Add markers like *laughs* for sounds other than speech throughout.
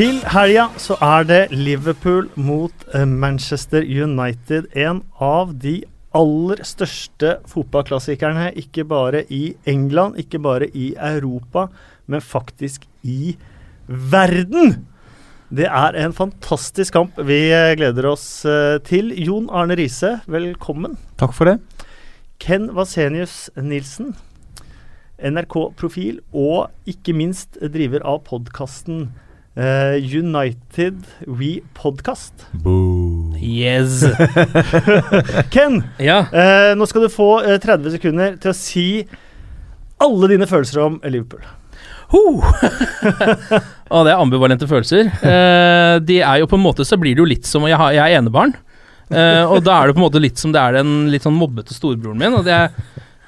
Til helga så er det Liverpool mot eh, Manchester United. En av de aller største fotballklassikerne, ikke bare i England, ikke bare i Europa, men faktisk i verden. Det er en fantastisk kamp vi eh, gleder oss eh, til. Jon Arne Riise, velkommen. Takk for det. Ken Vasenius Nilsen, NRK-profil, og ikke minst driver av podkasten uh, United We Podcast. Boo. Yes. *laughs* Ken, Ja. uh, nå skal du få uh, 30 sekunder til å si alle dine følelser om Liverpool. Ho! *laughs* ah, det er ambivalente følelser. Eh, de er jo på en måte Så blir det jo litt som Jeg, har, jeg er enebarn. Eh, og da er det på en måte litt som det er den litt sånn mobbete storebroren min. Og jeg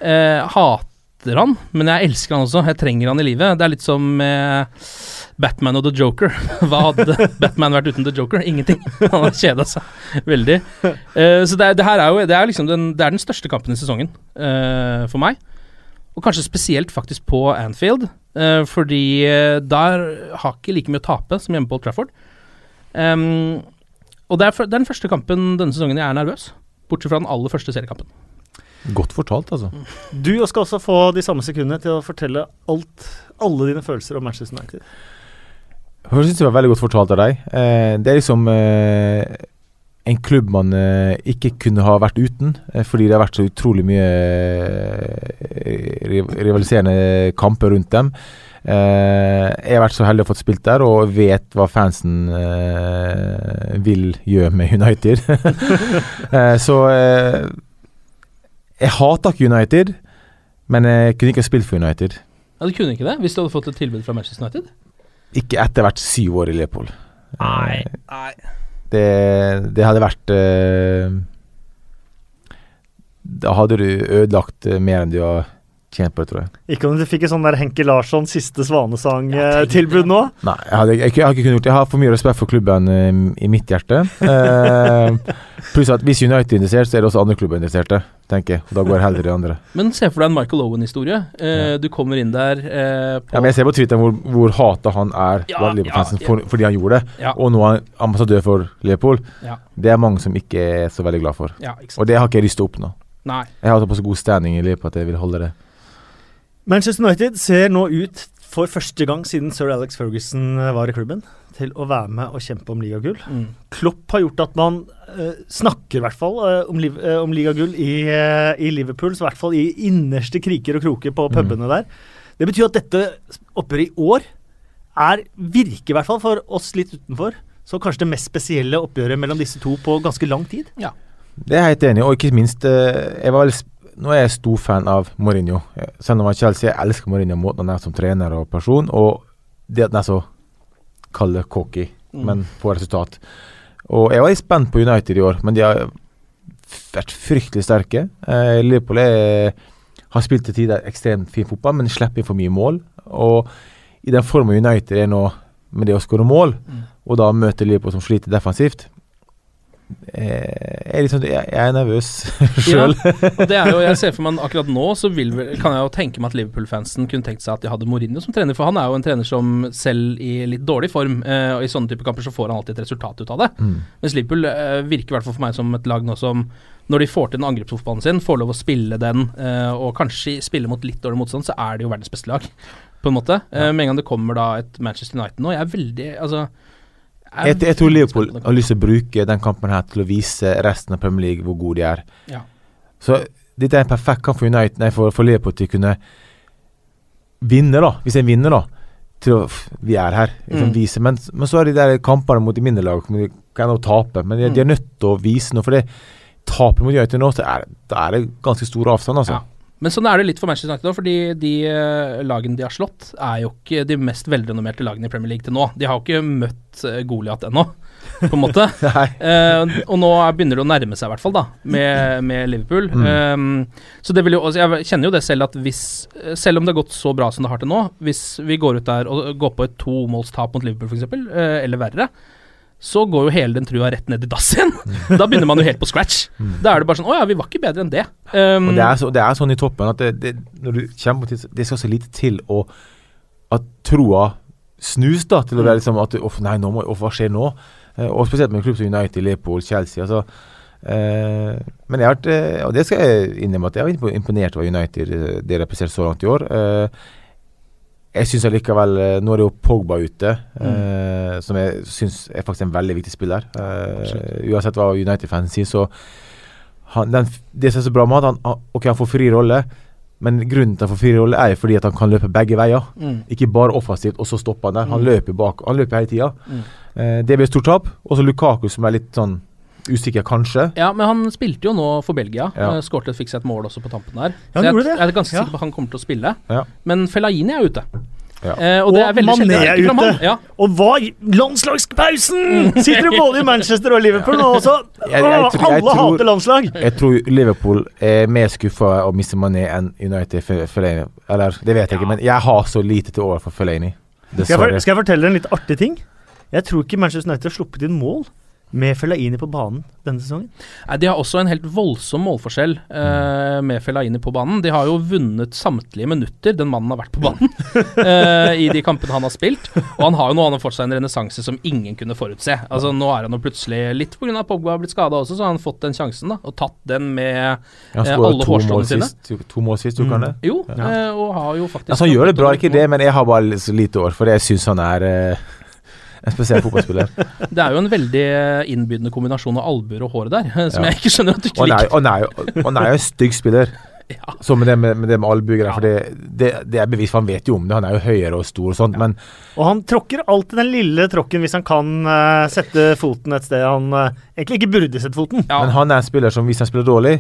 eh, hater han, men jeg elsker han også. Jeg trenger han i livet. Det er litt som Batman og The Joker. *laughs* Hva hadde Batman vært uten The Joker? Ingenting. Han hadde kjeda seg veldig. Uh, så det, det her er jo Det er liksom den, det er den største kampen i sesongen uh, for meg. Og kanskje spesielt faktisk på Anfield, uh, fordi der har ikke like mye å tape som hjemme på Old Trafford. Um, og det er, for, det er den første kampen denne sesongen jeg er nervøs, bortsett fra den aller første seriekampen. Godt fortalt, altså. Du skal også få de samme sekundene til å fortelle alt, alle dine følelser om Manchester United. Jeg syns det var veldig godt fortalt av deg. Eh, det er liksom eh, en klubb man eh, ikke kunne ha vært uten, fordi det har vært så utrolig mye rivaliserende kamper rundt dem. Jeg har vært så heldig å fått spilt der og vet hva fansen vil gjøre med United. *laughs* så jeg hater ikke United, men jeg kunne ikke ha spilt for United. Ja, Du kunne ikke det hvis du hadde fått et tilbud fra Manchester United? Ikke etter hvert syv år i Leopold. Nei. Det, det hadde vært eh, Da hadde du ødelagt eh, mer enn du har på det, tror jeg. Ikke om du fikk et sånn der Henke Larsson siste Svanesang-tilbud nå? Nei, jeg hadde, jeg, jeg, har ikke kunnet gjort det. Jeg har for mye respekt for klubben i, i mitt hjerte. Eh, pluss at hvis United er interessert, så er det også andre klubber interesserte, tenker jeg. Og da går jeg heller i andre. Men se for deg en Michael Owen-historie. Eh, Du kommer inn der eh, på Ja, men jeg ser på Twitter hvor, hvor hata han er Ja, blant Liverpool-fansen ja, for, fordi han gjorde det. Ja. Og nå er han ambassadør for Liverpool. Ja. Det er mange som ikke er så veldig glad for. ja, ikke sant. Og det har ikke jeg lyst til å oppnå. Nei. Jeg har såpass god standing i Liverpool at jeg vil holde det. Manchester United ser nå ut for første gang siden sir Alex Ferguson eh, var i klubben, til å være med og kjempe om ligagull. Mm. Klopp har gjort at man uh, snakker i hvert fall eh, om, liv, om ligagull i, uh, i Liverpool, så i hvert fall i innerste kriker og kroker på Mm. der. Det betyr at dette oppgjøret i år er, virker i hvert fall for oss litt utenfor, så kanskje det mest spesielle oppgjøret mellom disse to på ganske lang tid. Ja. Det er jeg helt enig i, og ikke minst jeg var veldig Nå er jeg stor fan av Mourinho. Selv om er Chelsea, jeg elsker Mourinho måten han er som trener og person, og det at han er så kald cocky, Mm. men på resultat. Og jeg var litt spent på United i år, men de har vært fryktelig sterke. Eh, Liverpool er, har spilt til tider ekstremt fin fotball, men slipper inn for mye mål. Og i den formen United er nå, med det å skåre mål, Mm. og da møter Liverpool som sliter defensivt jeg, er liksom, jeg, jeg er nervøs *laughs* sjøl. Er jo, jeg ser for meg akkurat nå så vil, kan jeg jo tenke meg at Liverpool-fansen kunne tenkt seg at de hadde Mourinho som trener, for han er jo en trener som selv i litt dårlig form, eh, og i sånne type kamper så får han alltid et resultat ut av det. Mm. Mens Liverpool eh, virker i hvert fall for meg som et lag nå som når de får til den angrepsfotballen sin, får lov å spille den, eh, og kanskje spille mot litt dårlig motstand, så er det jo verdens beste lag, på en måte. Eh, med en gang det kommer da et Manchester United nå, jeg er veldig Altså Jeg, jeg tror Leopold har lyst til å bruke den kampen her til å vise resten av Premier League hvor gode de er. Ja. Så dette er en perfekt kamp for United Nei, for, for Liverpool til å kunne vinne, da. Hvis en vinner, da. Til å Vi er her. Mm. vise. Men, men så er de der kampene mot de mindre de kan jo tape. Men de, de er Mm. nødt til å vise noe. For det taper mot United nå, så er, da er det ganske stor avstand, altså. Ja. Men sånn er det litt for Manchester United òg, fordi de eh, lagene de har slått, er jo ikke de mest velrenommerte lagene i Premier League til nå. De har jo ikke møtt uh, Goliat ennå, på en måte. *laughs* Eh, og nå er- begynner det å nærme seg, i hvert fall, da, med, med Liverpool. Mm. Um, så det vil jo, altså jeg kjenner jo det selv at hvis eh, Selv om det har gått så bra som det har til nå, hvis vi går ut der og går på et tomålstap mot Liverpool, f.eks., uh, eller verre, så går jo hele den trua rett ned i dass igjen. Da begynner man jo helt på scratch. Mm. Da er det bare sånn Å ja, vi var ikke bedre enn det. Um, Og det er, så, det er sånn i toppen at det, det, når du kommer til Det skal så lite til å At troa snus da til å være liksom at Uff, nei, nå må, off, hva skjer nå? Eh, og spesielt med en klubb som United, Liverpool, Chelsea. altså Uh, Men jeg har vært, eh, og det skal jeg innrømme at jeg var impo- imponert over United, det de har prestert så langt i år. Eh, jeg syns allikevel eh, Nå er det jo Pogba ute, eh, som jeg syns er faktisk en veldig viktig spiller. Eh, uansett hva United-fans sier, så han, den, Det som er så bra med han, han Ok, han får fri rolle, men grunnen til at han får fri rolle, er fordi at han kan løpe begge veier. Mm. Ikke bare offensivt, og så stopper han der. Han Mm. løper bak, han løper hele tida. Mm. Eh, det blir stort tap. Og så Lukaku, som er litt sånn usikker, kanskje. Ja, men han spilte jo nå for Belgia. Ja. Ja. Fikk seg et mål også på tampen der. Ja, han Så jeg, det. jeg er ganske sikker på at han kommer til å spille. Ja. Men Fellaini er ute. Ja. Eh, og det Og er veldig Mané er ute. Ja. Og hva Landslagspausen! Sitter du både i Manchester og Liverpool nå også? Jeg- *laughs* jeg jeg, tror- jeg Alle tror- hater landslag! Jeg tror Liverpool er mer skuffa å miste Mané enn United for Fellaini. Eller, det vet jeg ikke, men jeg har så lite til over for Fellaini. Skal jeg, skal jeg fortelle en litt artig ting? Jeg tror ikke Manchester United har sluppet inn mål med Fellaini på banen denne sesongen. Nei, De har også en helt voldsom målforskjell eh, med Fellaini på banen. De har jo vunnet samtlige minutter den mannen har vært på banen *laughs* eh, i de kampene han har spilt. Og han har jo nå han har fått seg en renessanse som ingen kunne forutse. Altså Nå er han jo plutselig, litt pga. Pogba har blitt skada også, så har han fått den sjansen da og tatt den med eh, alle to hårstråene sine. sist. To mål sist, gjorde han det? Jo, Ja. eh, og har jo faktisk Altså, han gjør det bra, ikke det, men jeg har bare litt- lite år, for jeg syns han er eh, en spesiell fotballspiller. *laughs* Det er jo en veldig eh, innbydende kombinasjon av albuer og hår der, eh, som Ja. jeg ikke skjønner at du ikke er, liker. og han er, jo- han er jo en stygg spiller. *laughs* Ja. Så med det med, med, det med albuer, Ja. for det, det, det er bevis, for han vet jo om det. Han er jo høyere og stor og sånt, men Og han tråkker alltid den lille tråkken hvis han kan uh, sette foten et sted han uh, egentlig ikke burde sette foten. Ja. Men han er en spiller som hvis han spiller dårlig,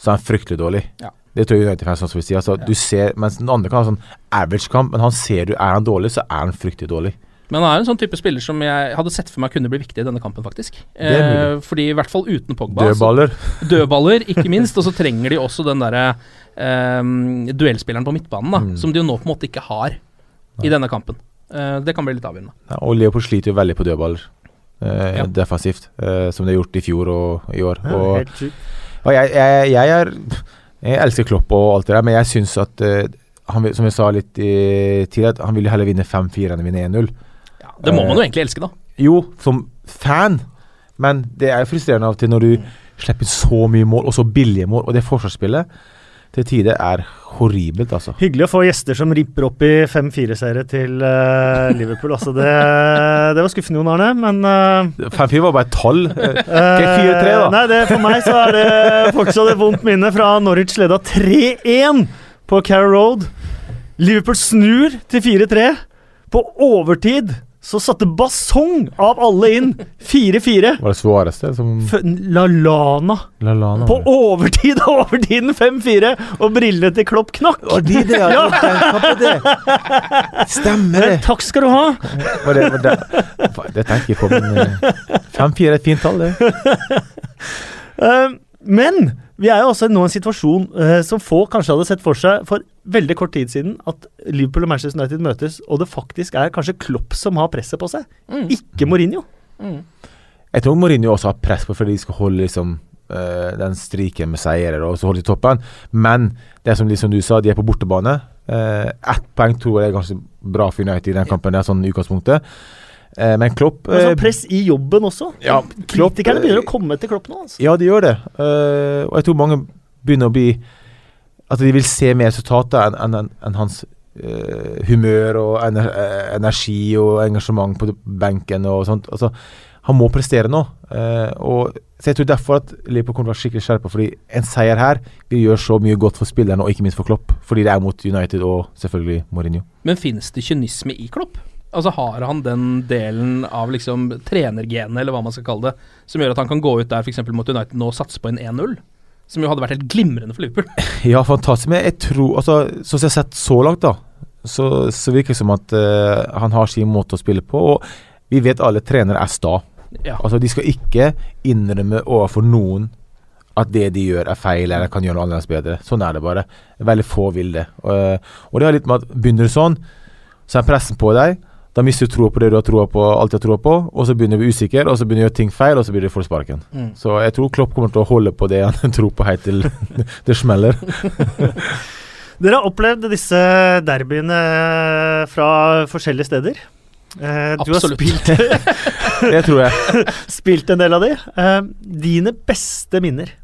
så er han fryktelig dårlig. Ja. Det tror jeg United-fans også vil si. Altså, Ja. du ser, mens den andre kan ha sånn average kamp, men han ser du er han dårlig, så er han fryktelig dårlig. Men han er en sånn type spiller som jeg hadde sett for meg kunne bli viktig i denne kampen, faktisk. Eh, fordi i hvert fall uten Pogba. så- Dødballer. *laughs* Dødballer, ikke minst. Og så trenger de også den derre eh, duellspilleren på midtbanen, da, Mm. som de jo nå på en måte ikke har i denne kampen. Eh, det kan bli litt avgjørende. Ja, og Leopold sliter jo veldig på dødballer. eh, Ja. Defensivt, eh, som det har gjort i fjor og i år. Ja, og helt sjukt. Og jeg, jeg, jeg er Jeg elsker Klopp og alt det der, men jeg syns at eh, han, Som jeg sa litt i, tidligere, at han vil heller vinne 5-4 enn å vinne 1-0. Det må Eh, man jo egentlig elske, da. Jo, som fan, men det er frustrerende av og til når du slipper inn så mye mål, og så billige mål, og det forsvarsspillet til tider er horribelt, altså. Hyggelig å få gjester som ripper opp i 5-4-serie til uh, Liverpool. Altså det, det var skuffende, Jon Arne, men uh, 5-4 var bare et tall. Ikke Eh, 4-3 da? Nei, det, for meg så er det fortsatt et vondt minne fra Norwich leda 3-1 på Carrow Road. Liverpool snur til 4-3. På overtid så satte Basong av alle inn 4-4. Var det Suárez det som Lana. La Lana på overtid av overtiden 5-4, og brillene til Klopp knakk. Var de det? Ja. det? Stemmer det. Takk skal du ha. Var det, var det. Det tenker jeg på, men eh, 5-4 er et fint tall, det. *laughs* Eh, men vi er jo også nå i en situasjon eh, som få kanskje hadde sett for seg for veldig kort tid siden, at Liverpool og Manchester United møtes, og det faktisk er kanskje Klopp som har presset på seg, Mm. ikke Mourinho. Mm. Jeg tror Mourinho også har press på fordi de skal holde liksom uh, den striken med seire og så holde i toppen. Men det som liksom du sa, de er på bortebane. Uh, Ett poeng tror jeg er ganske bra for United i den kampen. Det er sånn utgangspunktet. Eh, men Klopp Men så eh, press i jobben også. ja, Klopp, Kritikerne begynner eh, å komme til Klopp nå. Altså. Ja, de gjør det. Eh, og jeg tror mange begynner å bli At de vil se mer resultater enn en, en hans eh, humør og ener, eh, energi og engasjement på benken og sånt. Altså, han må prestere nå. eh, og så jeg tror derfor at Liverpool kommer til å være skikkelig skjerpa, fordi en seier her vil gjøre så mye godt for spillerne og ikke minst for Klopp. Fordi det er mot United og selvfølgelig Mourinho. Men finnes det kynisme i Klopp? Altså Har han den delen av liksom trenergenet, eller hva man skal kalle det, som gjør at han kan gå ut der f.eks. mot United nå og satse på en 1-0? Som jo hadde vært helt glimrende for Liverpool. *laughs* Ja, fantastisk. Men jeg tror altså, Sånn som jeg har sett så langt, da, så, så virker det som at uh, han har sin måte å spille på. Og vi vet alle trenere er sta. Ja. Altså, de skal ikke innrømme overfor noen at det de gjør er feil eller kan gjøre noe annerledes bedre. Sånn er det bare. Veldig få vil det. Og, og det har litt med at begynner du sånn, så er pressen på deg. Da mister du troa på det du har troa på, alltid har troa på, og så begynner du å bli usikker, og så begynner du å gjøre ting feil, og så blir det får sparken. Mm. Så jeg tror Klopp kommer til å holde på det han *laughs* tror på helt til *laughs* det smeller. *laughs* Dere har opplevd disse derbyene fra forskjellige steder. Eh, du har spilt, Det tror jeg. spilt en del av de. Eh, dine beste minner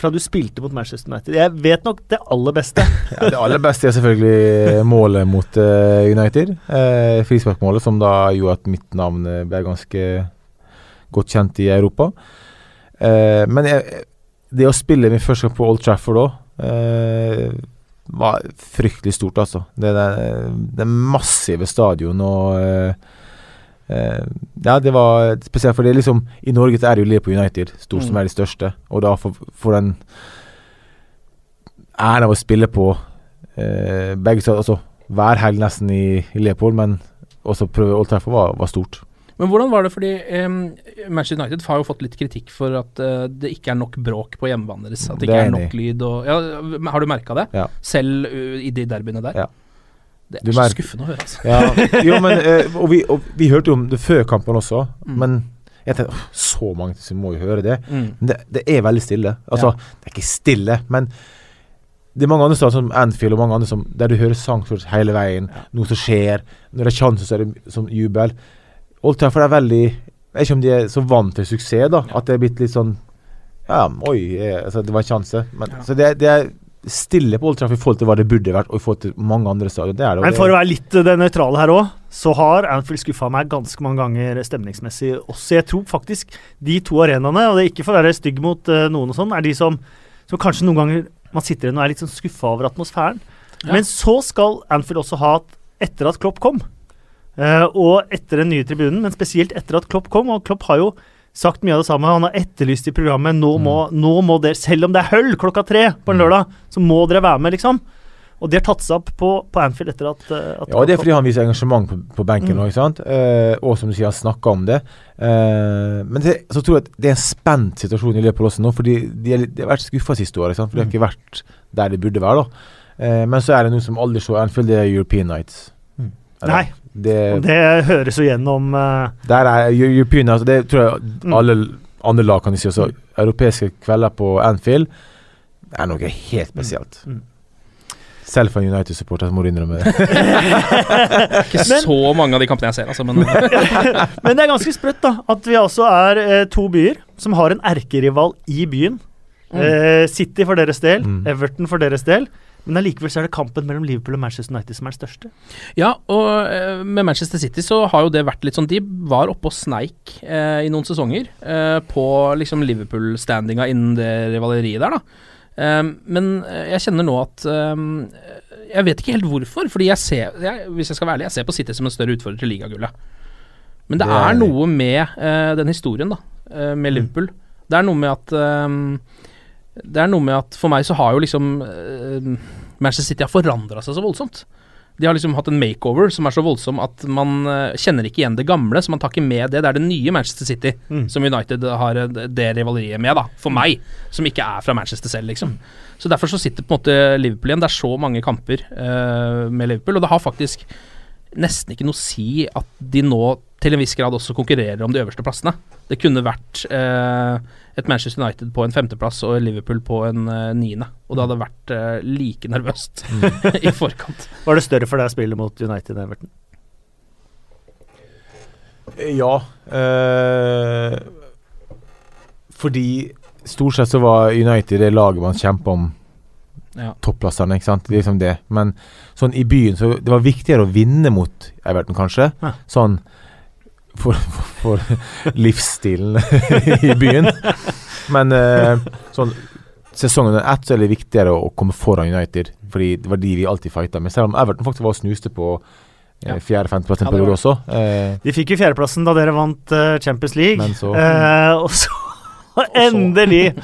fra du spilte mot Manchester United? Jeg vet nok det aller beste. *laughs* Ja, det aller beste er selvfølgelig målet mot uh, United. Uh, Frisparkmålet, som da gjorde at mitt navn eh, ble ganske godt kjent i Europa. Uh, men jeg, det å spille min første gang på Old Trafford òg eh, var fryktelig stort, altså. Det, det, det massive stadion og eh, eh, Ja, det var spesielt fordi liksom I Norge så er det jo Liverpool United, stort som Mm. er de største. Og da for den æren av å spille på eh, begge steder, altså hver helg nesten i, i Leopold, men også prøve Old Trafford var, var stort. Men hvordan var det, fordi em, Manchester United har jo fått litt kritikk for at eh, det ikke er nok bråk på hjemmebanen deres. At det Det ikke er er nok lyd og ja, Har du merka det? Ja. Selv uh, i de derbyene der? Ja. Det Du er så skuffende å høre, altså. Ja, jo, men, *laughs* eh, og, vi, og vi hørte jo om det før kampen også, Mm. men jeg tenkte oh, så mange som må jo høre det. Mm. Men det, det er veldig stille. Altså, det er ikke stille, men det er mange andre steder, som Anfield og mange andre, som, der du hører sang hele veien. Ja. Noe som skjer. Når det er sjanser, så er det som jubel. Old Trafford er veldig Jeg vet ikke om de er så vant til suksess, da. At det er blitt litt sånn Ja, oi, eh, altså, det var en sjanse. Men, Ja. Så det, det er stille på Old Trafford i forhold til hva det burde vært, og i forhold til mange andre stadion. Det er det. Men det- for å være litt eh, det nøytrale her òg, så har Anfield skuffa meg ganske mange ganger stemningsmessig også. Jeg tror faktisk de to arenaene, og det er ikke for å være stygg mot uh, noen og sånn, er de som, som kanskje noen ganger man sitter igjen og er litt sånn skuffa over atmosfæren. Ja. Men så skal Anfield også ha at etter at Klopp kom, uh, og etter den nye tribunen, men spesielt etter at Klopp kom, og Klopp har jo sagt mye av det samme. Han har etterlyst i programmet nå må, nå må dere, selv om det er høll klokka tre på en Mm. lørdag, så må dere være med, liksom. Og de har tatt seg opp på, på Anfield etter at, eh, at Ja, det er fordi han viser engasjement på, på benken Mm. ikke sant? Eh, og som du sier, han snakker om det. Eh, men det, så tror jeg at det er en spent situasjon i Liverpool også nå, fordi de, er, de har vært skuffa siste året. For de har Mm. ikke vært der de burde være. da. Eh, men så er det noe som aldri så Anfield, det er European Nights. Mm. Eller, Nei. Det, Og det høres jo gjennom uh, der er Eu- European det tror jeg Mm. alle andre lag kan si også. Europeiske kvelder på Anfield er noe helt spesielt. Mm. Selv for en United-supporter må du innrømme det. *laughs* Ikke Men- så mange av de kampene jeg ser, altså, men *laughs* Men det er ganske sprøtt, da. At vi altså er eh, to byer som har en erkerival i byen. Mm. Eh, City for deres del, Mm. Everton for deres del. Men allikevel så er det kampen mellom Liverpool og Manchester United som er den største. Ja, og eh, med Manchester City så har jo det vært litt sånn De var oppe og sneik eh, i noen sesonger eh, på liksom Liverpool-standinga innen det rivaleriet der, da. Um, men eh, jeg kjenner nå at um, Jeg vet ikke helt hvorfor, fordi jeg ser jeg, Hvis jeg skal være ærlig, jeg ser på City som en større utfordrer til ligagullet. Men det, Det er er noe med uh, den historien, da, Uh, med Liverpool. Det er noe med at um, Det er noe med at for meg så har jo liksom eh, Manchester City har forandra seg så voldsomt. De har liksom hatt en makeover som er så voldsom at man eh, kjenner ikke igjen det gamle, så man tar ikke med det. Det er det nye Manchester City Mm. som United har eh, det rivaleriet med, da. For meg, som ikke er fra Manchester selv, liksom. Så derfor så sitter på en måte Liverpool igjen. Det er så mange kamper uh, med Liverpool, og det har faktisk nesten ikke noe å si at de nå til en viss grad også konkurrerer om de øverste plassene. Det kunne vært eh, et Manchester United på en femteplass og Liverpool på en eh, niende. Og det hadde vært eh, like nervøst *laughs* i forkant. Var det større for deg å spille mot United Everton? Ja. eh, fordi stort sett så var United det laget man kjempa om Ja. topplasserne. ikke sant. Det er Liksom det. Men sånn i byen så Det var viktigere å vinne mot Everton, kanskje. Ja. Sånn for, for, for *laughs* livsstilen *laughs* i byen. Men eh, sånn sesongen under ett så er det viktigere å, komme foran United, fordi det var de vi alltid fighta med. Selv om Everton faktisk var og snuste på Ja. eh, fjerde-femteplass en Ja, periode også. Eh, De fikk jo fjerdeplassen da dere vant uh, Champions League. Men så- Eh, og så *laughs* endelig!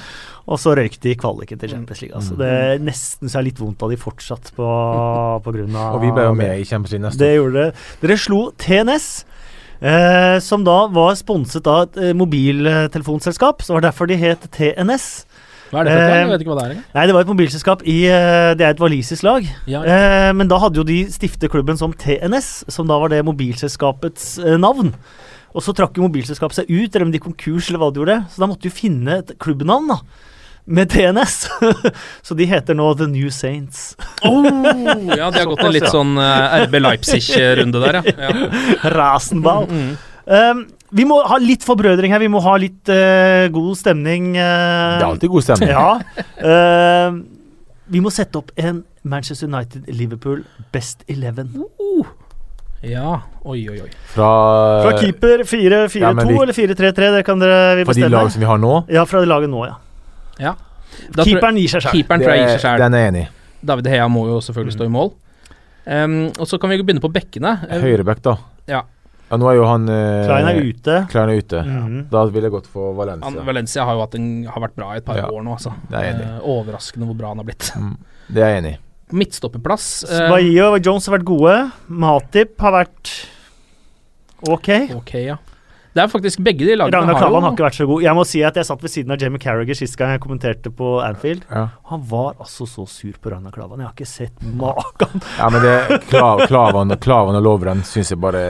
Og så røyk de i kvaliken til Champions League. Altså. Mm. Det er Nesten så er litt vondt av de fortsatt på, *laughs* på grunn av og vi ble jo med i Champions League neste Det gjorde dere. Dere slo TNS, eh, som da var sponset av et eh, mobiltelefonselskap. Så var det derfor de het TNS. Hva er det for lag? Eh, Jeg vet ikke hva det er engang. Nei, det var et mobilselskap i eh, Det er et walisisk lag. Ja, Eh, men da hadde jo de stiftet klubben som TNS, som da var det mobilselskapets eh, navn. Og så trakk jo mobilselskapet seg ut, eller om de konkurs, eller hva de gjorde. Så da måtte de jo finne et klubbnavn, da. Med TNS. *laughs* så de heter nå The New Saints. Oh, *laughs* ja, de har gått en litt sånn uh, RB Leipzig-runde der, ja. *laughs* ja. Rasenball. Mm. Um, vi må ha litt forbrødring her. Vi må ha litt uh, god stemning. Uh, Det er alltid god stemning. Ja. Eh, vi må sette opp en Manchester United-Liverpool Best Eleven. ja. Oi, oi, oi. Fra, Fra keeper 4-4-2 ja, eller 4-3-3, det kan dere vi fra de lagene lag som vi har nå. Ja, fra det laget nå, ja. Ja. Da Keeperen gir seg sjøl. Keeperen tror jeg gir seg sjøl. den er jeg enig i. David Heia må jo selvfølgelig stå i mål. Um, og så kan vi begynne på bekkene. Høyrebekk, da. Ja. Ja, nå er jo han eh, Klein er ute. Klein er ute. Mm. Da ville jeg gått for han, Valencia. Valencia har jo hatt en, har vært bra i et par Ja, år nå, altså. det er jeg enig. Eh, overraskende hvor bra han har blitt. Mm, det er jeg enig i. Midtstopperplass uh, Bahia og Jones har vært gode. Matip har vært ok. Ok, ja. Det er faktisk begge de lagene Ragnar Klavan har ikke vært så god. Jeg må si at jeg satt ved siden av Jamie Carragher sist gang jeg kommenterte på Anfield. Ja. Han var altså så sur på Ragnar Klavan. Jeg har ikke sett maken. *laughs* ja, men det Klav, Klavan, Klavan og Lovren syns jeg bare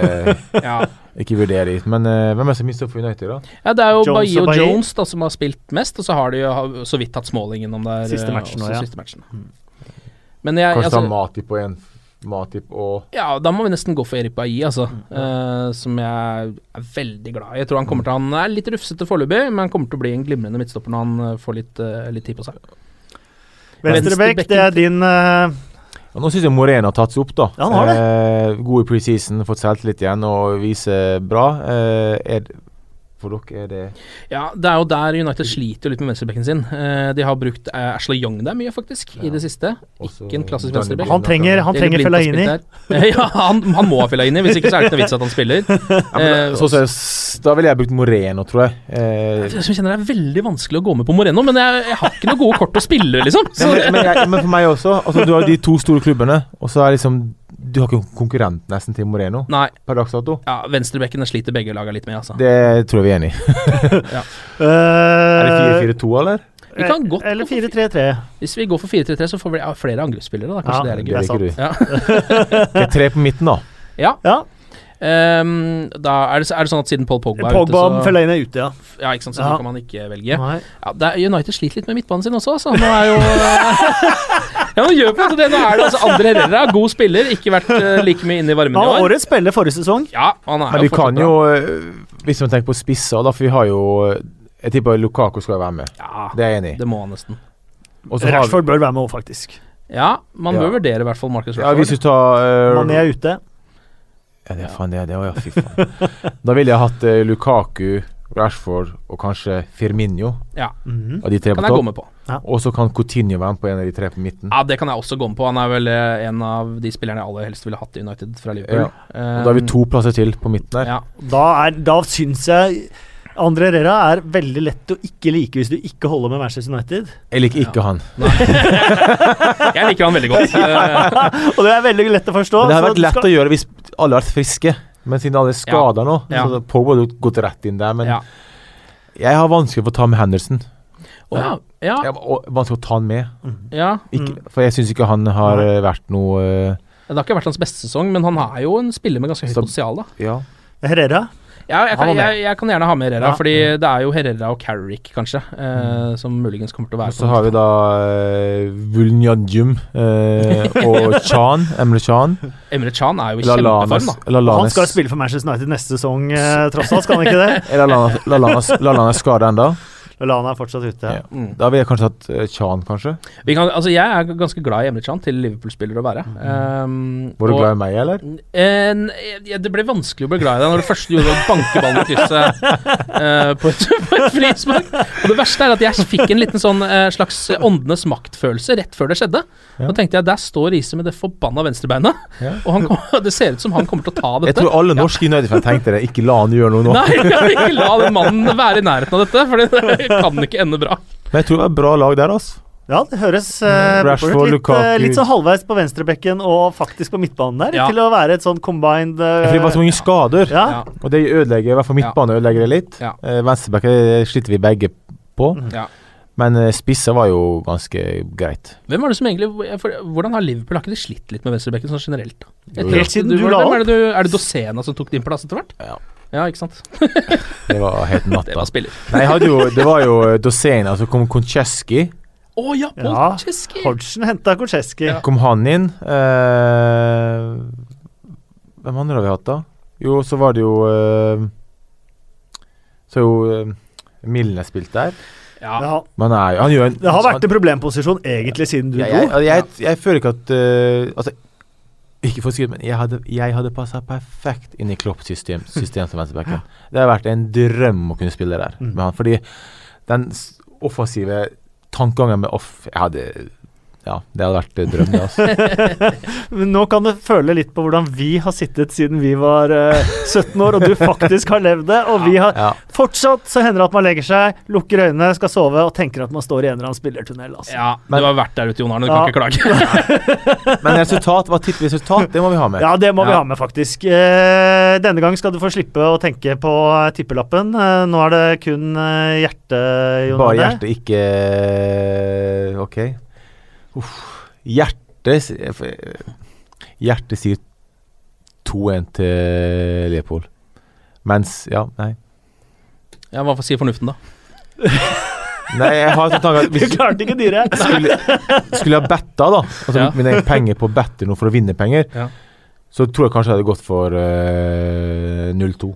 ja. ikke vurderer. Men uh, hvem er det som mister for United, da? ja, det er jo Jones Bailly og Bailly. Jones da som har spilt mest, og så har de jo så vidt tatt Smalling innom der. Siste eh, matchen også nå, ja. Siste matchen. Men jeg, Kanskje altså, ta Matip og en Matip og Ja, da må vi nesten gå for Erik Bailly, altså. Mm, Uh, som jeg er veldig glad i. Jeg tror han kommer til Han er litt rufsete foreløpig, men han kommer til å bli en glimrende midtstopper når han eh, får litt, uh, litt tid på seg. Venstrebekk, det er din uh... ja, Nå syns jeg Morena har tatt seg opp, da. Ja, han har det. God i preseason, fått selvtillit igjen og viser bra. Eh, er, for dere er det Ja, det er jo der United sliter litt med venstrebekken sin. Eh, de har brukt eh, Ashley Young der mye, faktisk, i det siste. også Ikke en klassisk venstrebekk. Han trenger, han trenger Fellaini. *laughs* ja, han, han må ha Fellaini, hvis ikke så er det ikke noe vits at han spiller. *laughs* Ja, men, Eh, så, så, da ville jeg brukt Moreno, tror jeg. Eh, Jeg kjenner det er veldig vanskelig å gå med på Moreno, men jeg, jeg har ikke noe gode kort å spille, liksom. Så, men, men, jeg, men for meg også. Altså, du har de to store klubbene, og så er liksom Du har ikke en konkurrent nesten til Moreno nei, per dags dato. ja, venstrebekkene sliter begge laga litt med, altså. Det tror jeg vi er enig i. *laughs* Er det Uh, 4-4-2, eller? Vi kan godt Eller 4-3-3. Hvis vi går for 4-3-3, så får vi flere angrepsspillere, da. Kanskje Ja, det er gøy. det er sant. Ja. *laughs* Tre på midten, da. ja. Ja. Um, da er det, er det sånn at siden Paul Pogba er Pogba ute, så Fellaini er ute, ja. Ja, ikke sant, så Ja. kan man ikke velge. Ja, det er, United sliter litt med midtbanen sin også, altså. Nå er jo *laughs* Ja, nå gjør på en måte det. Nå er det altså Andre Herrera, god spiller, ikke vært eh, like mye inne i varmen Han i år. årets spiller forrige sesong. Ja, han er Men vi kan jo, eh, hvis man tenker på spisser, da, for vi har jo eh, Jeg tipper Lukaku skal være med. Ja, Det er jeg enig i. det må han nesten. Og så har vi Rashford bør være med òg, faktisk. Ja, man Ja. bør vurdere i hvert fall Marcus ja, Hvis Rashford. du tar uh, Mané er ute. Ja, det er faen det, det òg, ja. Fy faen. da ville jeg hatt uh, Lukaku, Rashford og kanskje Firminho Ja, Mhm. av de tre kan på jeg gå topp. med på. Og så kan Coutinho være med på en av de tre på midten. Ja, det kan jeg også gå med på. Han er vel eh, en av de spillerne jeg aller helst ville hatt i United fra Liverpool. Og da har vi to plasser til på midten der. Ja, Da, er, da syns jeg André Herrera er veldig lett å ikke like hvis du ikke holder med Manchester United. Jeg liker ikke han. *laughs* jeg liker han veldig godt. Eh, *laughs* Og det er veldig lett å forstå. Men det hadde vært lett skal- å gjøre hvis alle hadde vært friske. Men siden alle er skada nå, Ja. så Pogba hadde gått rett inn der. Men ja. jeg har vanskelig for å ta med Henderson. Og, ja. Ja. Jeg har og vanskelig å ta han med. ja. Ikke, For jeg syns ikke han har eh, vært noe uh, Det har ikke vært hans beste sesong, men han er jo en spiller med ganske høyt potensial, da. Ja. Herrera. Ja, jeg, kan, jeg, jeg kan gjerne ha med Herrera, Ja. fordi det er jo Herrera og Carrick, kanskje, eh, som muligens kommer til å Og være så har vi da uh, Vulnjadjum eh, og *laughs* Chan. Emre Chan. Emre Chan er jo i kjempeform, da. Han skal spille for Manchester United neste sesong, eh, tross alt. Skal han ikke det? *laughs* Er Lalanes, Lalanes, Lalanes skada ennå? Lallana er fortsatt ute. Ja. Mm. Da ville jeg kanskje hatt uh, Chan, kanskje. Vi kan, altså, jeg er ganske glad i Emre Chan til Liverpool-spiller å være. Um, Var du og- glad i meg, eller? En, ja, det ble vanskelig å bli glad i deg når du først gjorde bankeballen banke ballen i krysset uh, på, et, *laughs* på et frispark. Og det verste er at jeg fikk en liten sånn uh, slags åndenes maktfølelse rett før det skjedde. Ja. Da tenkte jeg der står Riise med det forbanna venstrebeinet, Ja. og han kom, *laughs* det ser ut som han kommer til å ta dette. Jeg tror alle norske United-fan tenkte det. Ikke la han gjøre noe nå. *laughs* Nei, ikke la den mannen være i nærheten av dette, for det *laughs* kan ikke ende bra. Men jeg tror det var et bra lag der, altså. Ja, det høres eh, litt, Lukaku. eh, litt sånn halvveis på venstrebekken og faktisk på midtbanen der, Ja. til å være et sånn combined eh, For det var så mange skader. Ja. Ja. Og det ødelegger i hvert fall midtbane ødelegger det litt. Ja. Eh, Venstrebekken sliter vi begge på. Mhm. Ja. Men spisse var jo ganske greit. Hvem var det som egentlig for, Hvordan har Liverpool har ikke de slitt litt med venstrebekken sånn generelt? da? Etter Helt siden du du la opp. Er det, du, er det Dosena som tok din plass etter hvert? Ja, ikke sant. *laughs* Det var helt Det var spiller. Nei, jeg hadde jo, det var jo Dosena, så kom Koncheski. Å ja, Ja, Polcheski! Hodgson henta Koncheski. Ja. Kom han inn. Eh, hvem andre har vi hatt, da? Jo, så var det jo eh, Så jo eh, Milne spilt der. Ja. Ja, Men han er Han gjør en det har vært en problemposisjon egentlig siden du jeg, dro. jeg, jeg, jeg føler ikke at uh, Altså, ikke for å si det, men jeg hadde, jeg hadde passa perfekt inn i Klopps system, system som venstrebacken. Det har vært en drøm å kunne spille der Mm. med han, fordi den offensive tankegangen med off Jeg hadde Ja, det hadde vært drømmen, drøm, det. altså. *laughs* Men nå kan du føle litt på hvordan vi har sittet siden vi var uh, 17 år, og du faktisk har levd det. Og vi har Ja. fortsatt så hender det at man legger seg, lukker øynene, skal sove og tenker at man står i en eller annen spillertunnel. Altså. ja, Men- du har vært der ute, Jon Arne. Du Ja. kan ikke klage. *laughs* Men resultat, hva tipper vi resultat? Det må vi ha med. Ja, det må vi ha med, faktisk. Uh, denne gang skal du få slippe å tenke på eh, tippelappen. Uh, nå er det kun hjerte, hjertet, Jon Bare hjerte, hjertet, ikke eh, OK. Uff. Hjertet Hjertet sier 2-1 til Leopold. Mens Ja, nei. Ja, Hva sier fornuften, da? *laughs* Nei, jeg har en tanke Du klarte ikke dyret! *laughs* skulle, skulle jeg betta, da, altså Ja. mine penger på å bette noe for å vinne penger, Ja. så tror jeg kanskje jeg hadde gått for uh, 0-2.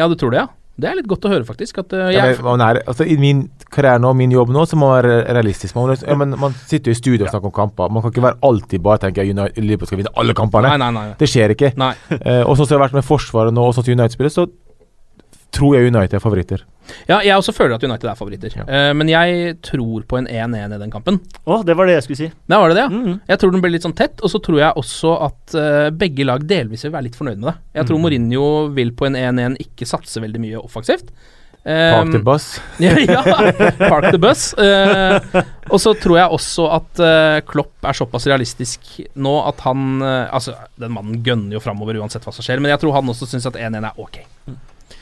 Ja, du tror det, ja? Det er litt godt å høre, faktisk. At, uh, Ja, jeg, men er, altså, I min karriere nå, min jobb nå, så må man være realistisk. Man, ja, man sitter jo i studio og snakker om kamper. Man kan ikke være alltid bare tenke at Liverpool skal vinne alle kampene. nei, nei, nei. Det skjer ikke. nei. uh, og sånn som det har vært med Forsvaret nå, og sånn som United spiller, så tror jeg United er favoritter. Ja, jeg også føler at United er favoritter. Ja. Uh, men jeg tror på en 1-1 i den kampen. Å, det var det jeg skulle si. Nei, var det det, ja. Mm. Jeg tror den blir litt sånn tett, og så tror jeg også at uh, begge lag delvis vil være litt fornøyd med det. Jeg tror Mm. Mourinho vil på en 1-1 ikke satse veldig mye offensivt. Park the Um, bus. *laughs* ja, ja, park the bus. Uh, og så tror jeg også at uh, Klopp er såpass realistisk nå at han uh, Altså, den mannen gønner jo framover uansett hva som skjer, men jeg tror han også syns at 1-1 er ok.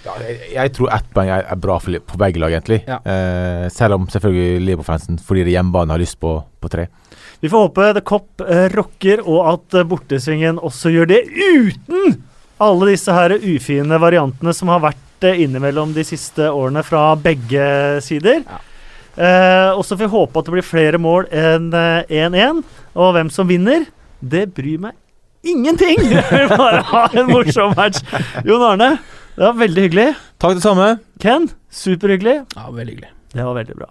Ja, jeg, jeg tror ett poeng er, er bra for, på begge lag, egentlig. Ja. Eh, selv om selvfølgelig Liverpool-fansen, fordi det hjemmebane, har lyst på, på tre. Vi får håpe The Cop eh, rocker, og at eh, bortesvingen også gjør det uten alle disse her ufine variantene som har vært eh, innimellom de siste årene fra begge sider. Ja. Eh, og så får vi håpe at det blir flere mål enn eh, 1-1. Og hvem som vinner, det bryr meg ingenting! *laughs* Jeg vil bare ha en morsom match. Jon Arne, det var veldig hyggelig. Takk, det samme. Ken, superhyggelig. Ja, veldig hyggelig. Det var veldig bra.